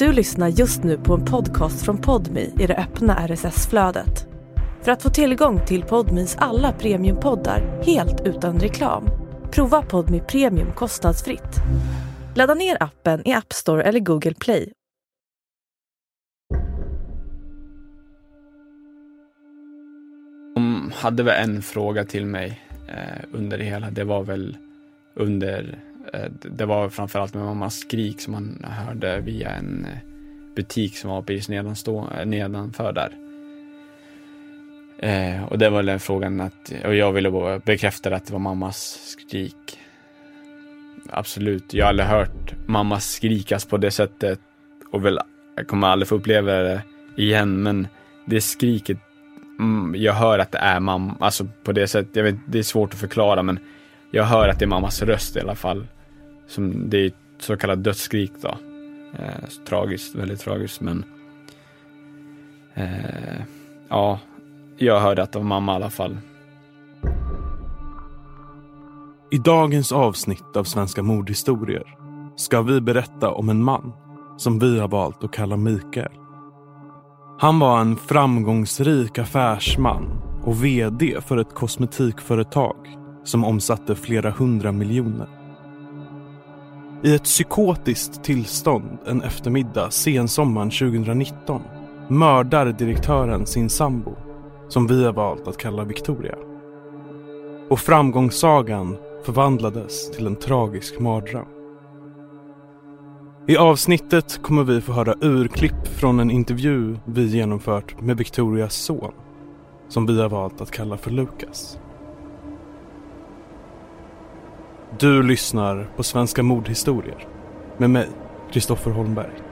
Du lyssnar just nu på en podcast från Podmi i det öppna RSS-flödet. För att få tillgång till Podmis alla premiumpoddar helt utan reklam, prova Podmi Premium kostnadsfritt. Ladda ner appen i App Store eller Google Play. De hade väl en fråga till mig eh, under det hela. Det var väl under, Eh, det var framförallt med mammas skrik som man hörde via en eh, butik som var precis nedanstå, eh, nedanför där. Eh, och det var den frågan att, och jag ville bara bekräfta att det var mammas skrik. Absolut, jag har aldrig hört mamma skrikas på det sättet och väl, jag kommer aldrig få uppleva det igen, men det skriket, mm, jag hör att det är mamma, alltså på det sättet, jag vet, det är svårt att förklara, men jag hör att det är mammas röst i alla fall. Som det är ett så kallat dödsskrik då. Eh, tragiskt, väldigt tragiskt, men eh, ja, jag hörde att det var mamma i alla fall. I dagens avsnitt av Svenska mordhistorier ska vi berätta om en man som vi har valt att kalla Mikael. Han var en framgångsrik affärsman och vd för ett kosmetikföretag som omsatte flera hundra miljoner. I ett psykotiskt tillstånd en eftermiddag sensommaren 2019 mördar direktören sin sambo som vi har valt att kalla Victoria. Och framgångssagan förvandlades till en tragisk mardröm. I avsnittet kommer vi få höra urklipp från en intervju vi genomfört med Victorias son som vi har valt att kalla för Lukas. Du lyssnar på Svenska mordhistorier med mig, Kristoffer Holmberg.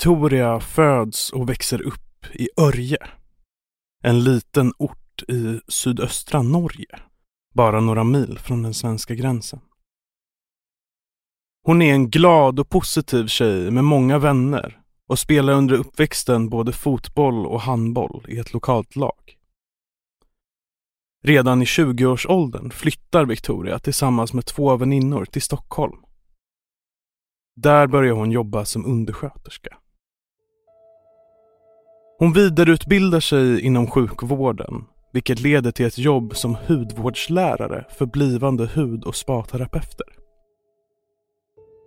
Victoria föds och växer upp i Örje. En liten ort i sydöstra Norge. Bara några mil från den svenska gränsen. Hon är en glad och positiv tjej med många vänner och spelar under uppväxten både fotboll och handboll i ett lokalt lag. Redan i 20-årsåldern flyttar Victoria tillsammans med två väninnor till Stockholm. Där börjar hon jobba som undersköterska. Hon vidareutbildar sig inom sjukvården, vilket leder till ett jobb som hudvårdslärare för blivande hud och spaterapeuter.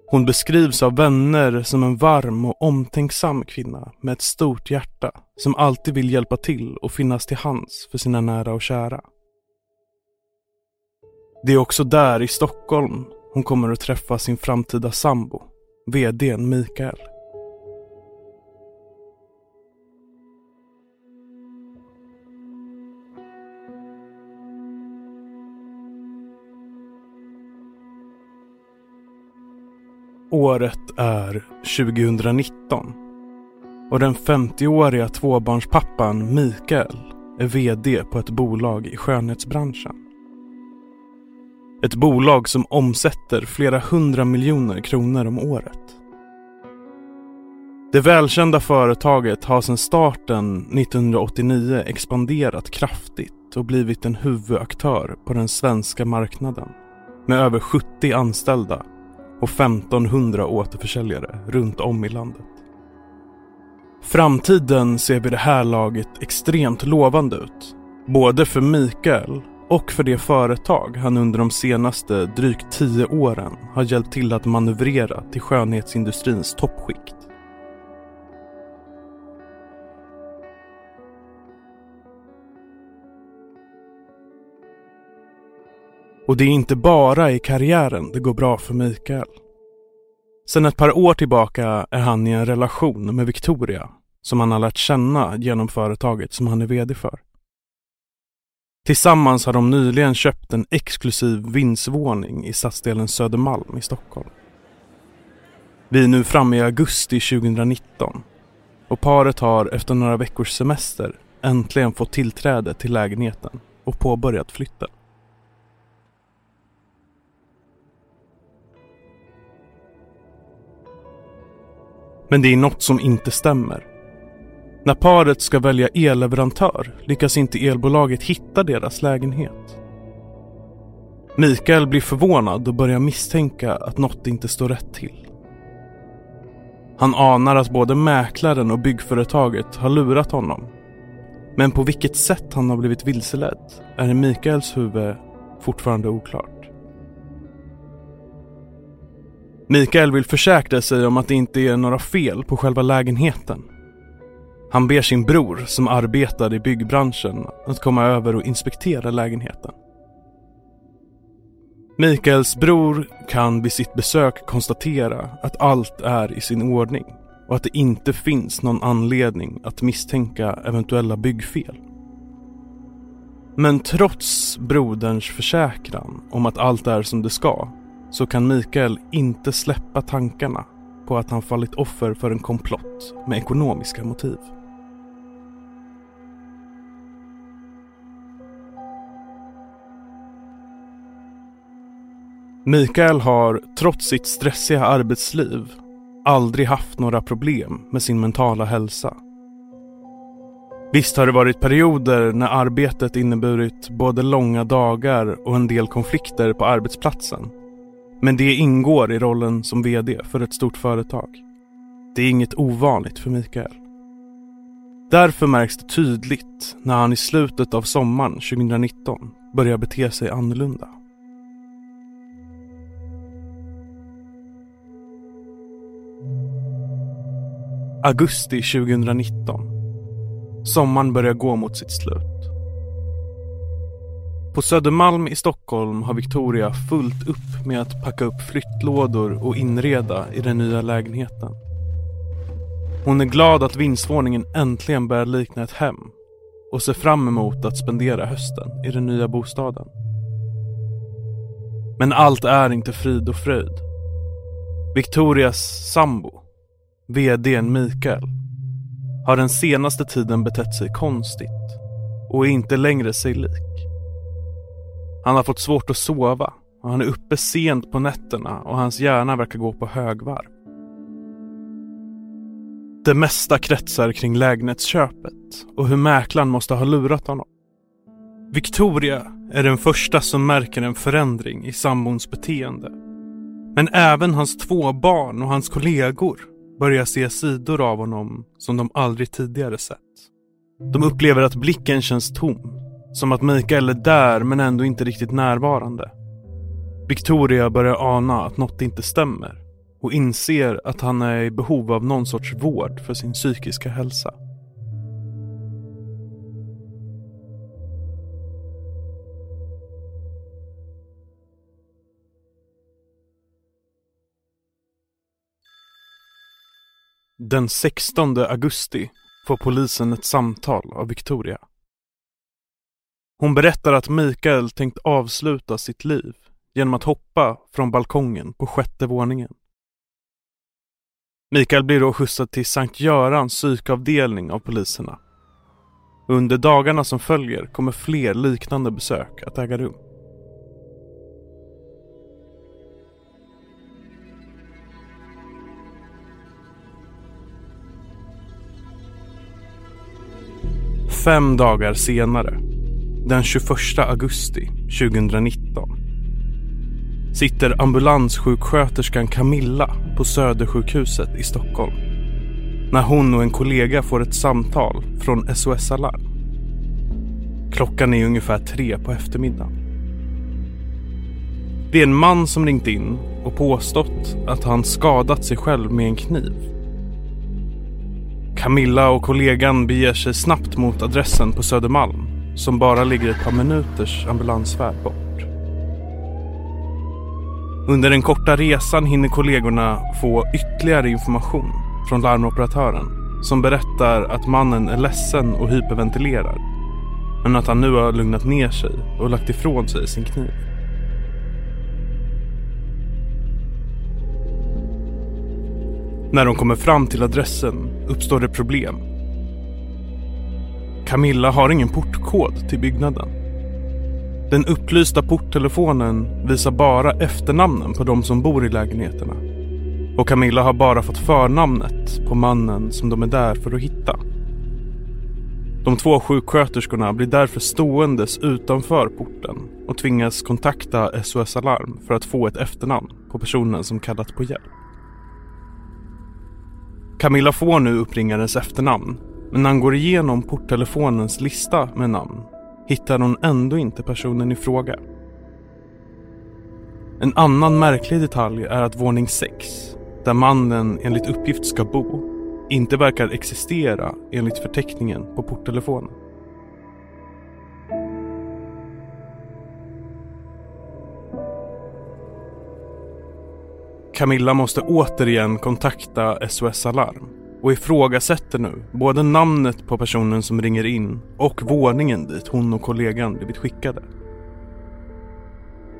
Hon beskrivs av vänner som en varm och omtänksam kvinna med ett stort hjärta som alltid vill hjälpa till och finnas till hands för sina nära och kära. Det är också där i Stockholm hon kommer att träffa sin framtida sambo, VDn Mikael. Året är 2019 och den 50-åriga tvåbarnspappan Mikael är VD på ett bolag i skönhetsbranschen. Ett bolag som omsätter flera hundra miljoner kronor om året. Det välkända företaget har sedan starten 1989 expanderat kraftigt och blivit en huvudaktör på den svenska marknaden med över 70 anställda och 1500 återförsäljare runt om i landet. Framtiden ser vid det här laget extremt lovande ut. Både för Mikael och för det företag han under de senaste drygt tio åren har hjälpt till att manövrera till skönhetsindustrins toppskikt. Och det är inte bara i karriären det går bra för Mikael. Sedan ett par år tillbaka är han i en relation med Victoria som han har lärt känna genom företaget som han är VD för. Tillsammans har de nyligen köpt en exklusiv vindsvåning i stadsdelen Södermalm i Stockholm. Vi är nu framme i augusti 2019 och paret har efter några veckors semester äntligen fått tillträde till lägenheten och påbörjat flytten. Men det är något som inte stämmer. När paret ska välja elleverantör lyckas inte elbolaget hitta deras lägenhet. Mikael blir förvånad och börjar misstänka att något inte står rätt till. Han anar att både mäklaren och byggföretaget har lurat honom. Men på vilket sätt han har blivit vilseledd är i Mikaels huvud fortfarande oklart. Mikael vill försäkra sig om att det inte är några fel på själva lägenheten. Han ber sin bror, som arbetar i byggbranschen, att komma över och inspektera lägenheten. Mikaels bror kan vid sitt besök konstatera att allt är i sin ordning och att det inte finns någon anledning att misstänka eventuella byggfel. Men trots broderns försäkran om att allt är som det ska så kan Mikael inte släppa tankarna på att han fallit offer för en komplott med ekonomiska motiv. Mikael har, trots sitt stressiga arbetsliv, aldrig haft några problem med sin mentala hälsa. Visst har det varit perioder när arbetet inneburit både långa dagar och en del konflikter på arbetsplatsen. Men det ingår i rollen som VD för ett stort företag. Det är inget ovanligt för Mikael. Därför märks det tydligt när han i slutet av sommaren 2019 börjar bete sig annorlunda. Augusti 2019. Sommaren börjar gå mot sitt slut. På Södermalm i Stockholm har Victoria fullt upp med att packa upp flyttlådor och inreda i den nya lägenheten. Hon är glad att vindsvåningen äntligen börjar likna ett hem och ser fram emot att spendera hösten i den nya bostaden. Men allt är inte frid och fröjd. Victorias sambo VDn Mikael, har den senaste tiden betett sig konstigt och är inte längre sig lik. Han har fått svårt att sova och han är uppe sent på nätterna och hans hjärna verkar gå på högvarv. Det mesta kretsar kring lägenhetsköpet och hur mäklaren måste ha lurat honom. Victoria är den första som märker en förändring i sambons beteende. Men även hans två barn och hans kollegor börjar se sidor av honom som de aldrig tidigare sett. De upplever att blicken känns tom. Som att Mikael är där men ändå inte riktigt närvarande. Victoria börjar ana att något inte stämmer och inser att han är i behov av någon sorts vård för sin psykiska hälsa. Den 16 augusti får polisen ett samtal av Victoria. Hon berättar att Mikael tänkt avsluta sitt liv genom att hoppa från balkongen på sjätte våningen. Mikael blir då skjutsad till Sankt Görans psykavdelning av poliserna. Under dagarna som följer kommer fler liknande besök att äga rum. Fem dagar senare, den 21 augusti 2019, sitter ambulanssjuksköterskan Camilla på Södersjukhuset i Stockholm när hon och en kollega får ett samtal från SOS Alarm. Klockan är ungefär tre på eftermiddagen. Det är en man som ringt in och påstått att han skadat sig själv med en kniv Camilla och kollegan beger sig snabbt mot adressen på Södermalm som bara ligger ett par minuters ambulansfärd bort. Under den korta resan hinner kollegorna få ytterligare information från larmoperatören som berättar att mannen är ledsen och hyperventilerar. men att han nu har lugnat ner sig och lagt ifrån sig sin kniv. När de kommer fram till adressen uppstår det problem. Camilla har ingen portkod till byggnaden. Den upplysta porttelefonen visar bara efternamnen på de som bor i lägenheterna. Och Camilla har bara fått förnamnet på mannen som de är där för att hitta. De två sjuksköterskorna blir därför ståendes utanför porten och tvingas kontakta SOS Alarm för att få ett efternamn på personen som kallat på hjälp. Camilla får nu uppringarens efternamn men när han går igenom porttelefonens lista med namn hittar hon ändå inte personen i fråga. En annan märklig detalj är att våning 6, där mannen enligt uppgift ska bo, inte verkar existera enligt förteckningen på porttelefonen. Camilla måste återigen kontakta SOS Alarm och ifrågasätter nu både namnet på personen som ringer in och våningen dit hon och kollegan blivit skickade.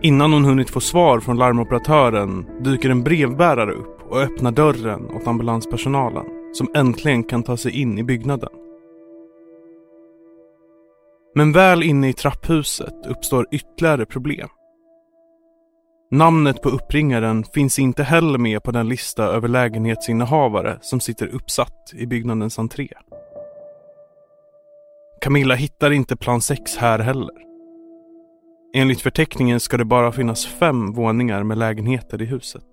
Innan hon hunnit få svar från larmoperatören dyker en brevbärare upp och öppnar dörren åt ambulanspersonalen som äntligen kan ta sig in i byggnaden. Men väl inne i trapphuset uppstår ytterligare problem. Namnet på uppringaren finns inte heller med på den lista över lägenhetsinnehavare som sitter uppsatt i byggnadens entré. Camilla hittar inte plan 6 här heller. Enligt förteckningen ska det bara finnas fem våningar med lägenheter i huset.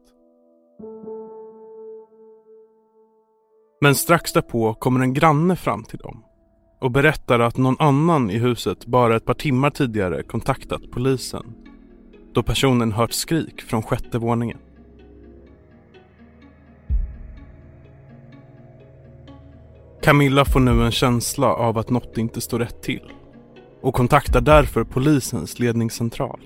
Men strax därpå kommer en granne fram till dem och berättar att någon annan i huset bara ett par timmar tidigare kontaktat polisen då personen hört skrik från sjätte våningen. Camilla får nu en känsla av att något inte står rätt till och kontaktar därför polisens ledningscentral.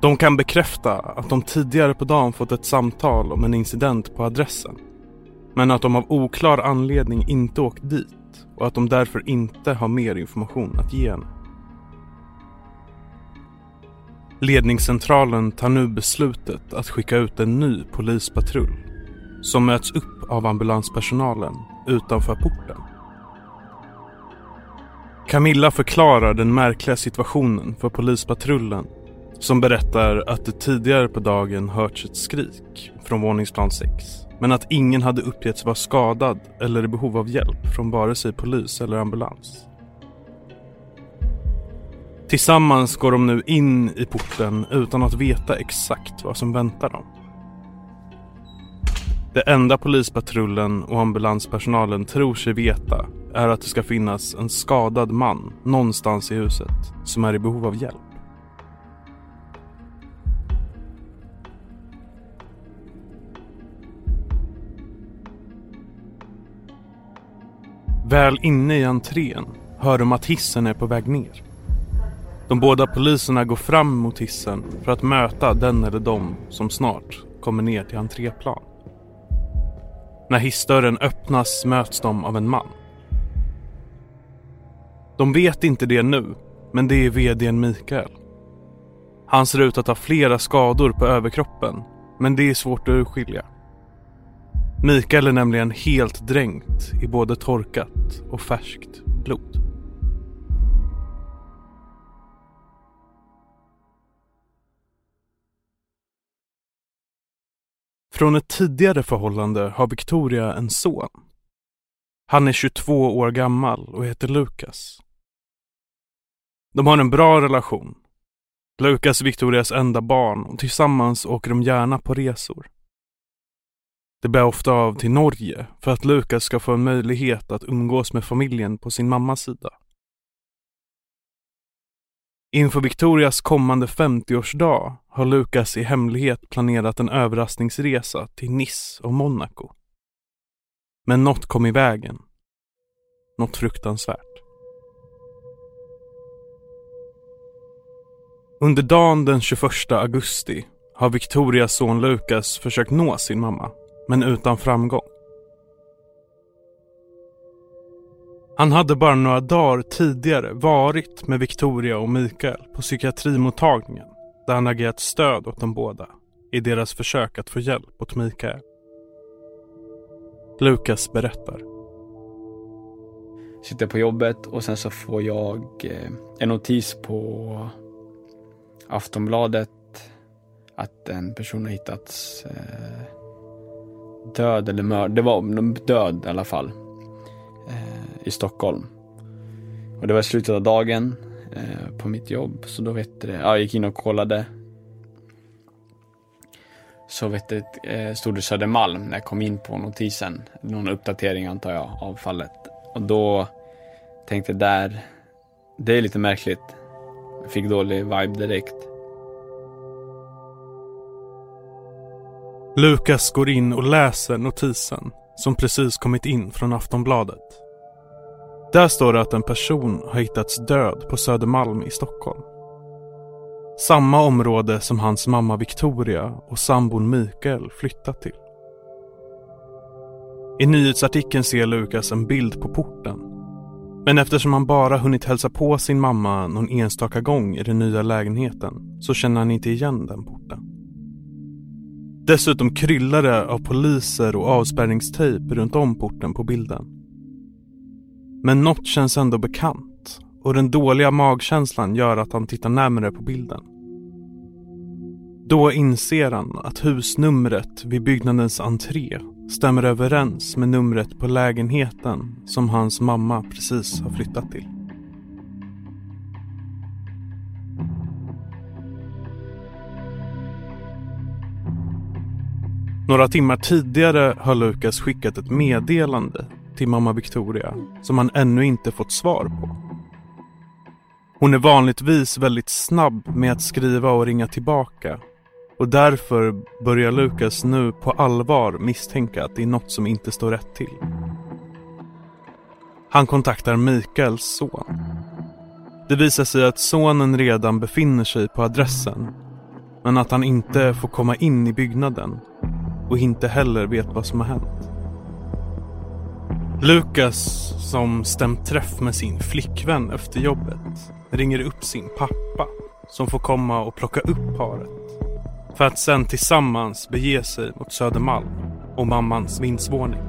De kan bekräfta att de tidigare på dagen fått ett samtal om en incident på adressen. Men att de av oklar anledning inte åkt dit och att de därför inte har mer information att ge henne. Ledningscentralen tar nu beslutet att skicka ut en ny polispatrull som möts upp av ambulanspersonalen utanför porten. Camilla förklarar den märkliga situationen för polispatrullen som berättar att det tidigare på dagen hörts ett skrik från våningsplan 6 men att ingen hade uppgetts vara skadad eller i behov av hjälp från vare sig polis eller ambulans. Tillsammans går de nu in i porten utan att veta exakt vad som väntar dem. Det enda polispatrullen och ambulanspersonalen tror sig veta är att det ska finnas en skadad man någonstans i huset som är i behov av hjälp. Väl inne i entrén hör de att hissen är på väg ner. De båda poliserna går fram mot hissen för att möta den eller de som snart kommer ner till entréplan. När hissdörren öppnas möts de av en man. De vet inte det nu, men det är vdn Mikael. Han ser ut att ha flera skador på överkroppen, men det är svårt att urskilja. Mikael är nämligen helt dränkt i både torkat och färskt blod. Från ett tidigare förhållande har Victoria en son. Han är 22 år gammal och heter Lukas. De har en bra relation. Lukas är Victorias enda barn och tillsammans åker de gärna på resor. Det bär ofta av till Norge för att Lukas ska få en möjlighet att umgås med familjen på sin mammas sida. Inför Victorias kommande 50-årsdag har Lukas i hemlighet planerat en överraskningsresa till Nice och Monaco. Men något kom i vägen. Något fruktansvärt. Under dagen den 21 augusti har Victorias son Lukas försökt nå sin mamma, men utan framgång. Han hade bara några dagar tidigare varit med Victoria och Mikael på psykiatrimottagningen där han agerat stöd åt dem båda i deras försök att få hjälp åt Mikael. Lukas berättar. Sitter på jobbet och sen så får jag eh, en notis på Aftonbladet att en person har hittats eh, död eller mördad. Det var död i alla fall. I Stockholm. Och det var slutet av dagen eh, på mitt jobb. Så då vet det, ja, jag gick in och kollade. Så vet det, eh, stod det Södermalm när jag kom in på notisen. Någon uppdatering antar jag av fallet. Och då tänkte jag där, det är lite märkligt. Jag fick dålig vibe direkt. Lukas går in och läser notisen som precis kommit in från Aftonbladet. Där står det att en person har hittats död på Södermalm i Stockholm. Samma område som hans mamma Victoria och sambon Mikael flyttat till. I nyhetsartikeln ser Lukas en bild på porten. Men eftersom han bara hunnit hälsa på sin mamma någon enstaka gång i den nya lägenheten så känner han inte igen den porten. Dessutom kryllar det av poliser och avspärrningstejp runt om porten på bilden. Men något känns ändå bekant och den dåliga magkänslan gör att han tittar närmare på bilden. Då inser han att husnumret vid byggnadens entré stämmer överens med numret på lägenheten som hans mamma precis har flyttat till. Några timmar tidigare har Lukas skickat ett meddelande till mamma Victoria som han ännu inte fått svar på. Hon är vanligtvis väldigt snabb med att skriva och ringa tillbaka och därför börjar Lukas nu på allvar misstänka att det är något som inte står rätt till. Han kontaktar Mikaels son. Det visar sig att sonen redan befinner sig på adressen men att han inte får komma in i byggnaden och inte heller vet vad som har hänt. Lukas, som stämt träff med sin flickvän efter jobbet, ringer upp sin pappa som får komma och plocka upp paret. För att sen tillsammans bege sig mot Södermalm och mammans vindsvåning.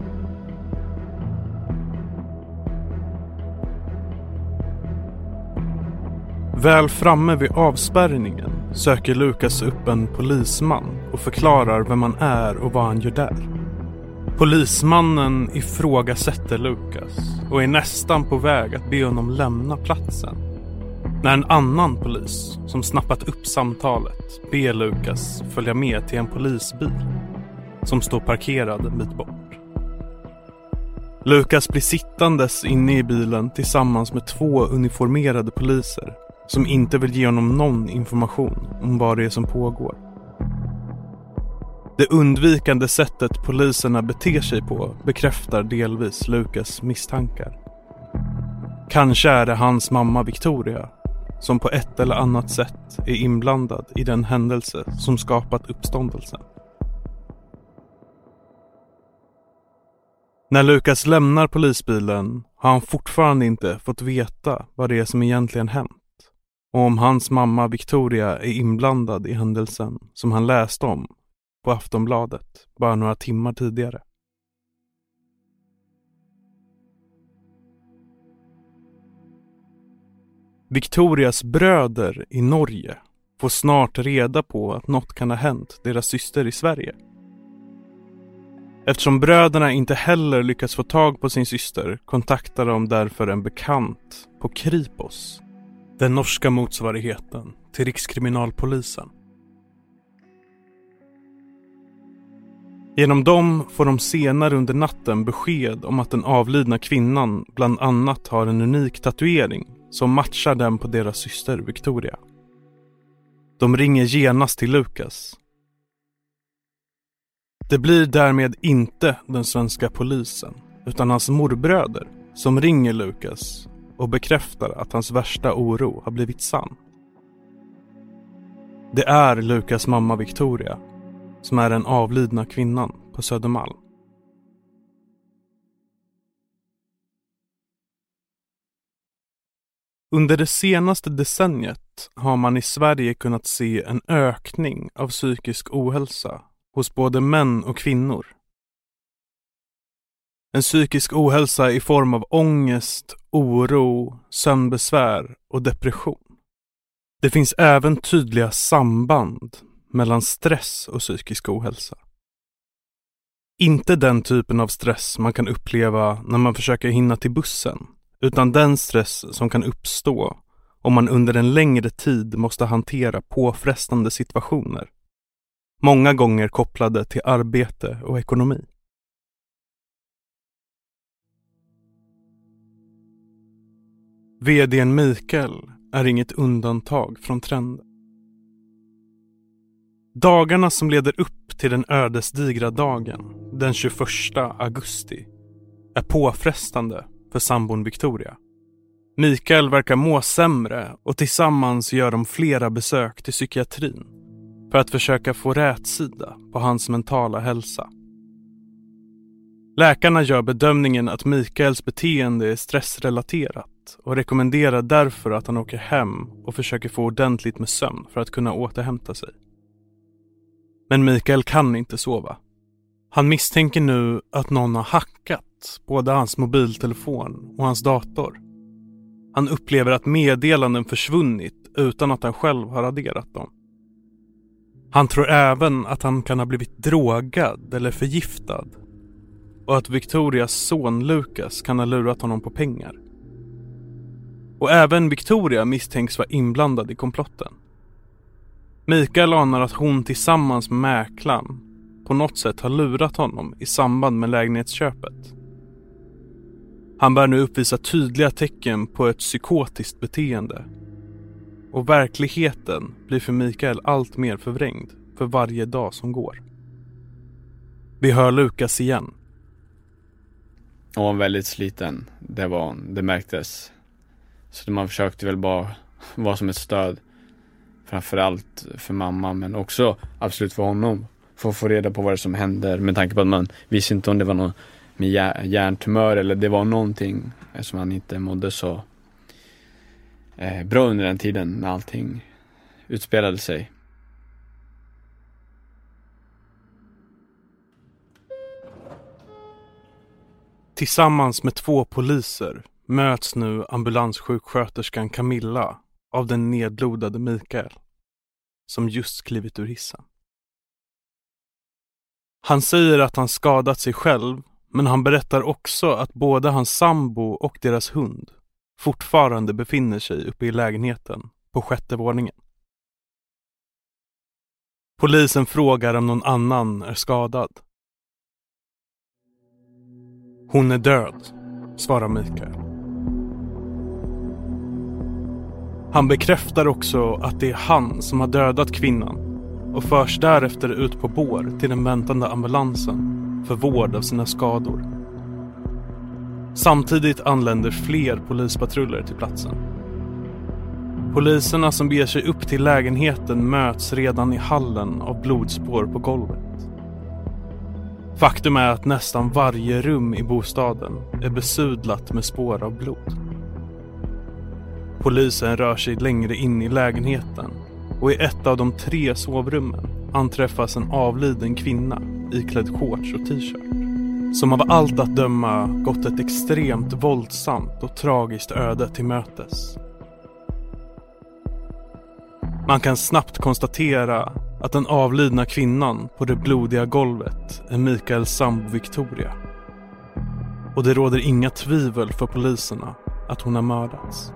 Väl framme vid avspärrningen söker Lukas upp en polisman och förklarar vem han är och vad han gör där. Polismannen ifrågasätter Lukas och är nästan på väg att be honom lämna platsen. När en annan polis som snappat upp samtalet ber Lukas följa med till en polisbil som står parkerad en bit bort. Lukas blir sittandes inne i bilen tillsammans med två uniformerade poliser som inte vill ge honom någon information om vad det är som pågår. Det undvikande sättet poliserna beter sig på bekräftar delvis Lukas misstankar. Kanske är det hans mamma Victoria som på ett eller annat sätt är inblandad i den händelse som skapat uppståndelsen. När Lukas lämnar polisbilen har han fortfarande inte fått veta vad det är som egentligen hänt och om hans mamma Victoria är inblandad i händelsen som han läste om på Aftonbladet bara några timmar tidigare. Victorias bröder i Norge får snart reda på att något kan ha hänt deras syster i Sverige. Eftersom bröderna inte heller lyckats få tag på sin syster kontaktar de därför en bekant på Kripos den norska motsvarigheten till Rikskriminalpolisen. Genom dem får de senare under natten besked om att den avlidna kvinnan bland annat har en unik tatuering som matchar den på deras syster Victoria. De ringer genast till Lukas. Det blir därmed inte den svenska polisen utan hans morbröder som ringer Lukas och bekräftar att hans värsta oro har blivit sann. Det är Lukas mamma Victoria som är den avlidna kvinnan på Södermalm. Under det senaste decenniet har man i Sverige kunnat se en ökning av psykisk ohälsa hos både män och kvinnor. En psykisk ohälsa i form av ångest, oro, sömnbesvär och depression. Det finns även tydliga samband mellan stress och psykisk ohälsa. Inte den typen av stress man kan uppleva när man försöker hinna till bussen, utan den stress som kan uppstå om man under en längre tid måste hantera påfrestande situationer. Många gånger kopplade till arbete och ekonomi. VDn Mikael är inget undantag från trenden. Dagarna som leder upp till den ödesdigra dagen, den 21 augusti, är påfrestande för sambon Victoria. Mikael verkar må sämre och tillsammans gör de flera besök till psykiatrin för att försöka få rätsida på hans mentala hälsa. Läkarna gör bedömningen att Mikaels beteende är stressrelaterat och rekommenderar därför att han åker hem och försöker få ordentligt med sömn för att kunna återhämta sig. Men Mikael kan inte sova. Han misstänker nu att någon har hackat både hans mobiltelefon och hans dator. Han upplever att meddelanden försvunnit utan att han själv har raderat dem. Han tror även att han kan ha blivit drogad eller förgiftad och att Victorias son Lukas kan ha lurat honom på pengar. Och även Victoria misstänks vara inblandad i komplotten. Mikael anar att hon tillsammans med mäklaren på något sätt har lurat honom i samband med lägenhetsköpet. Han bör nu uppvisa tydliga tecken på ett psykotiskt beteende. Och verkligheten blir för Mikael allt mer förvrängd för varje dag som går. Vi hör Lukas igen. Hon var väldigt sliten. Det var det märktes. Så man försökte väl bara vara som ett stöd. Framförallt för mamma men också absolut för honom. För att få reda på vad det är som händer med tanke på att man visste inte om det var någon med hjärntumör eller det var någonting som han inte mådde så eh, bra under den tiden när allting utspelade sig. Tillsammans med två poliser möts nu ambulanssjuksköterskan Camilla av den nedblodade Mikael som just klivit ur hissen. Han säger att han skadat sig själv men han berättar också att både hans sambo och deras hund fortfarande befinner sig uppe i lägenheten på sjätte våningen. Polisen frågar om någon annan är skadad. Hon är död, svarar Mikael. Han bekräftar också att det är han som har dödat kvinnan och förs därefter ut på bår till den väntande ambulansen för vård av sina skador. Samtidigt anländer fler polispatruller till platsen. Poliserna som beger sig upp till lägenheten möts redan i hallen av blodspår på golvet. Faktum är att nästan varje rum i bostaden är besudlat med spår av blod. Polisen rör sig längre in i lägenheten och i ett av de tre sovrummen anträffas en avliden kvinna iklädd shorts och t-shirt. Som av allt att döma gått ett extremt våldsamt och tragiskt öde till mötes. Man kan snabbt konstatera att den avlidna kvinnan på det blodiga golvet är Mikaels sambo Victoria. Och det råder inga tvivel för poliserna att hon har mördats.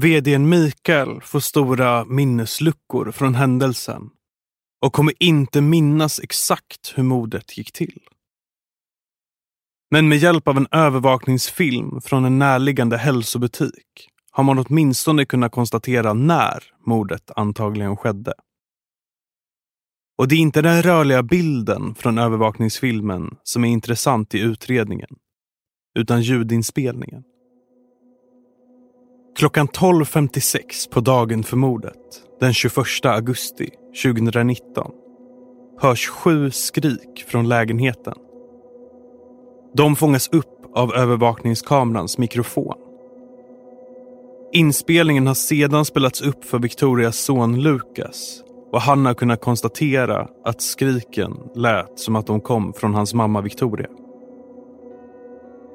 VDn Mikael får stora minnesluckor från händelsen och kommer inte minnas exakt hur mordet gick till. Men med hjälp av en övervakningsfilm från en närliggande hälsobutik har man åtminstone kunnat konstatera när mordet antagligen skedde. Och det är inte den rörliga bilden från övervakningsfilmen som är intressant i utredningen, utan ljudinspelningen. Klockan 12.56 på dagen för mordet, den 21 augusti 2019, hörs sju skrik från lägenheten. De fångas upp av övervakningskamerans mikrofon. Inspelningen har sedan spelats upp för Victorias son Lukas och han har kunnat konstatera att skriken lät som att de kom från hans mamma Victoria.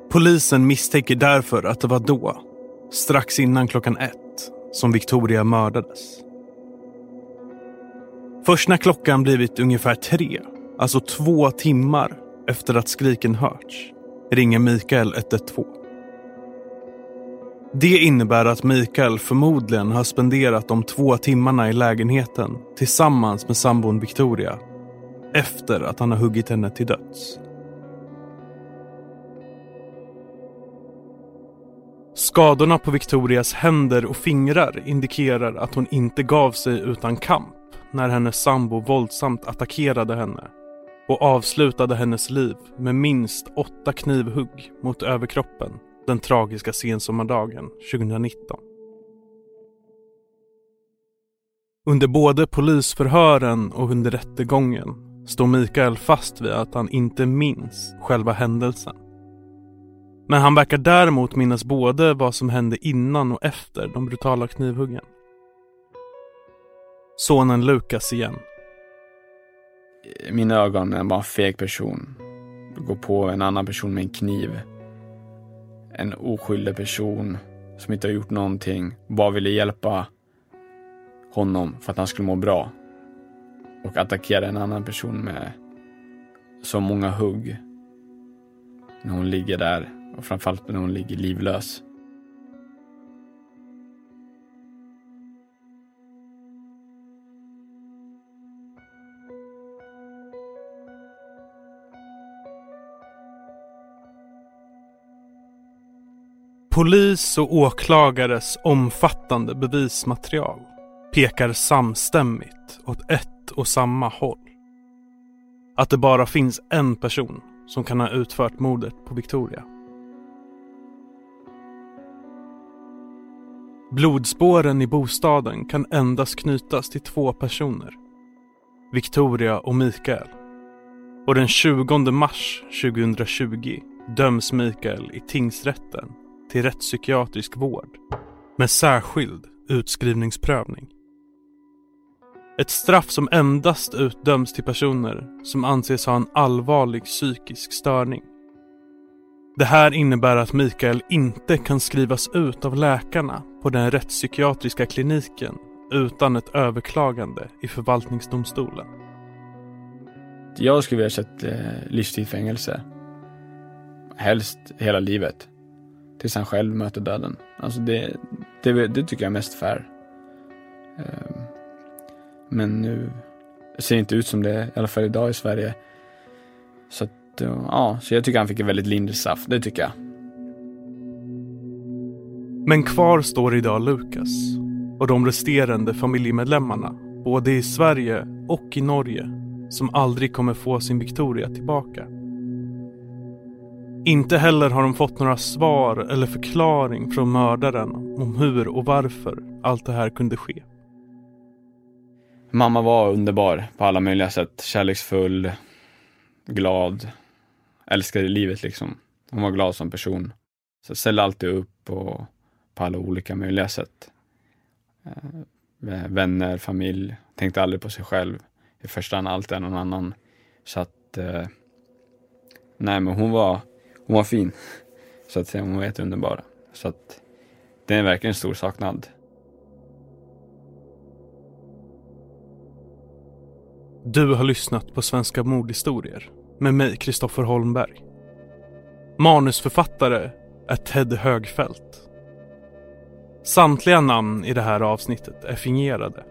Polisen misstänker därför att det var då, strax innan klockan ett, som Victoria mördades. Först när klockan blivit ungefär tre, alltså två timmar efter att skriken hörts, ringer Mikael 112. Det innebär att Mikael förmodligen har spenderat de två timmarna i lägenheten tillsammans med sambon Victoria efter att han har huggit henne till döds. Skadorna på Victorias händer och fingrar indikerar att hon inte gav sig utan kamp när hennes sambo våldsamt attackerade henne och avslutade hennes liv med minst åtta knivhugg mot överkroppen den tragiska sensommardagen 2019. Under både polisförhören och under rättegången står Mikael fast vid att han inte minns själva händelsen. Men han verkar däremot minnas både vad som hände innan och efter de brutala knivhuggen. Sonen Lukas igen. I mina ögon är han bara en feg person. Gå på en annan person med en kniv. En oskyldig person som inte har gjort någonting. Bara ville hjälpa honom för att han skulle må bra. Och attackera en annan person med så många hugg. När hon ligger där och framförallt när hon ligger livlös. Polis och åklagares omfattande bevismaterial pekar samstämmigt åt ett och samma håll. Att det bara finns en person som kan ha utfört mordet på Victoria. Blodspåren i bostaden kan endast knytas till två personer. Victoria och Mikael. Och den 20 mars 2020 döms Mikael i tingsrätten till rättspsykiatrisk vård med särskild utskrivningsprövning. Ett straff som endast utdöms till personer som anses ha en allvarlig psykisk störning. Det här innebär att Mikael inte kan skrivas ut av läkarna på den rättspsykiatriska kliniken utan ett överklagande i förvaltningsdomstolen. Jag skulle vilja sett eh, livstid fängelse. Helst hela livet. Tills han själv möter döden. Alltså det, det, det tycker jag är mest fair. Eh, men nu ser det inte ut som det, i alla fall idag i Sverige. Så att, ja, så jag tycker han fick ett väldigt lindrigt straff. Det tycker jag. Men kvar står idag Lukas och de resterande familjemedlemmarna, både i Sverige och i Norge, som aldrig kommer få sin Victoria tillbaka. Inte heller har de fått några svar eller förklaring från mördaren om hur och varför allt det här kunde ske. Mamma var underbar på alla möjliga sätt. Kärleksfull, glad, älskade livet liksom. Hon var glad som person. Så ställde alltid upp och på alla olika möjliga sätt. Eh, vänner, familj, tänkte aldrig på sig själv. I första hand alltid någon annan. Så att, eh, nej men hon var, hon var fin. Så att säga, hon var jätteunderbar. Så att det är verkligen en stor saknad. Du har lyssnat på Svenska mordhistorier med mig, Kristoffer Holmberg. Manusförfattare är Ted Högfeldt. Samtliga namn i det här avsnittet är fingerade.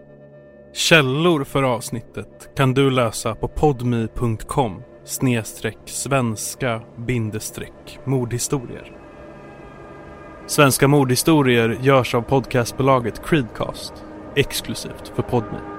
Källor för avsnittet kan du läsa på podmi.com snedstreck svenska bindestreck mordhistorier. Svenska mordhistorier görs av podcastbolaget Creedcast exklusivt för Podmi.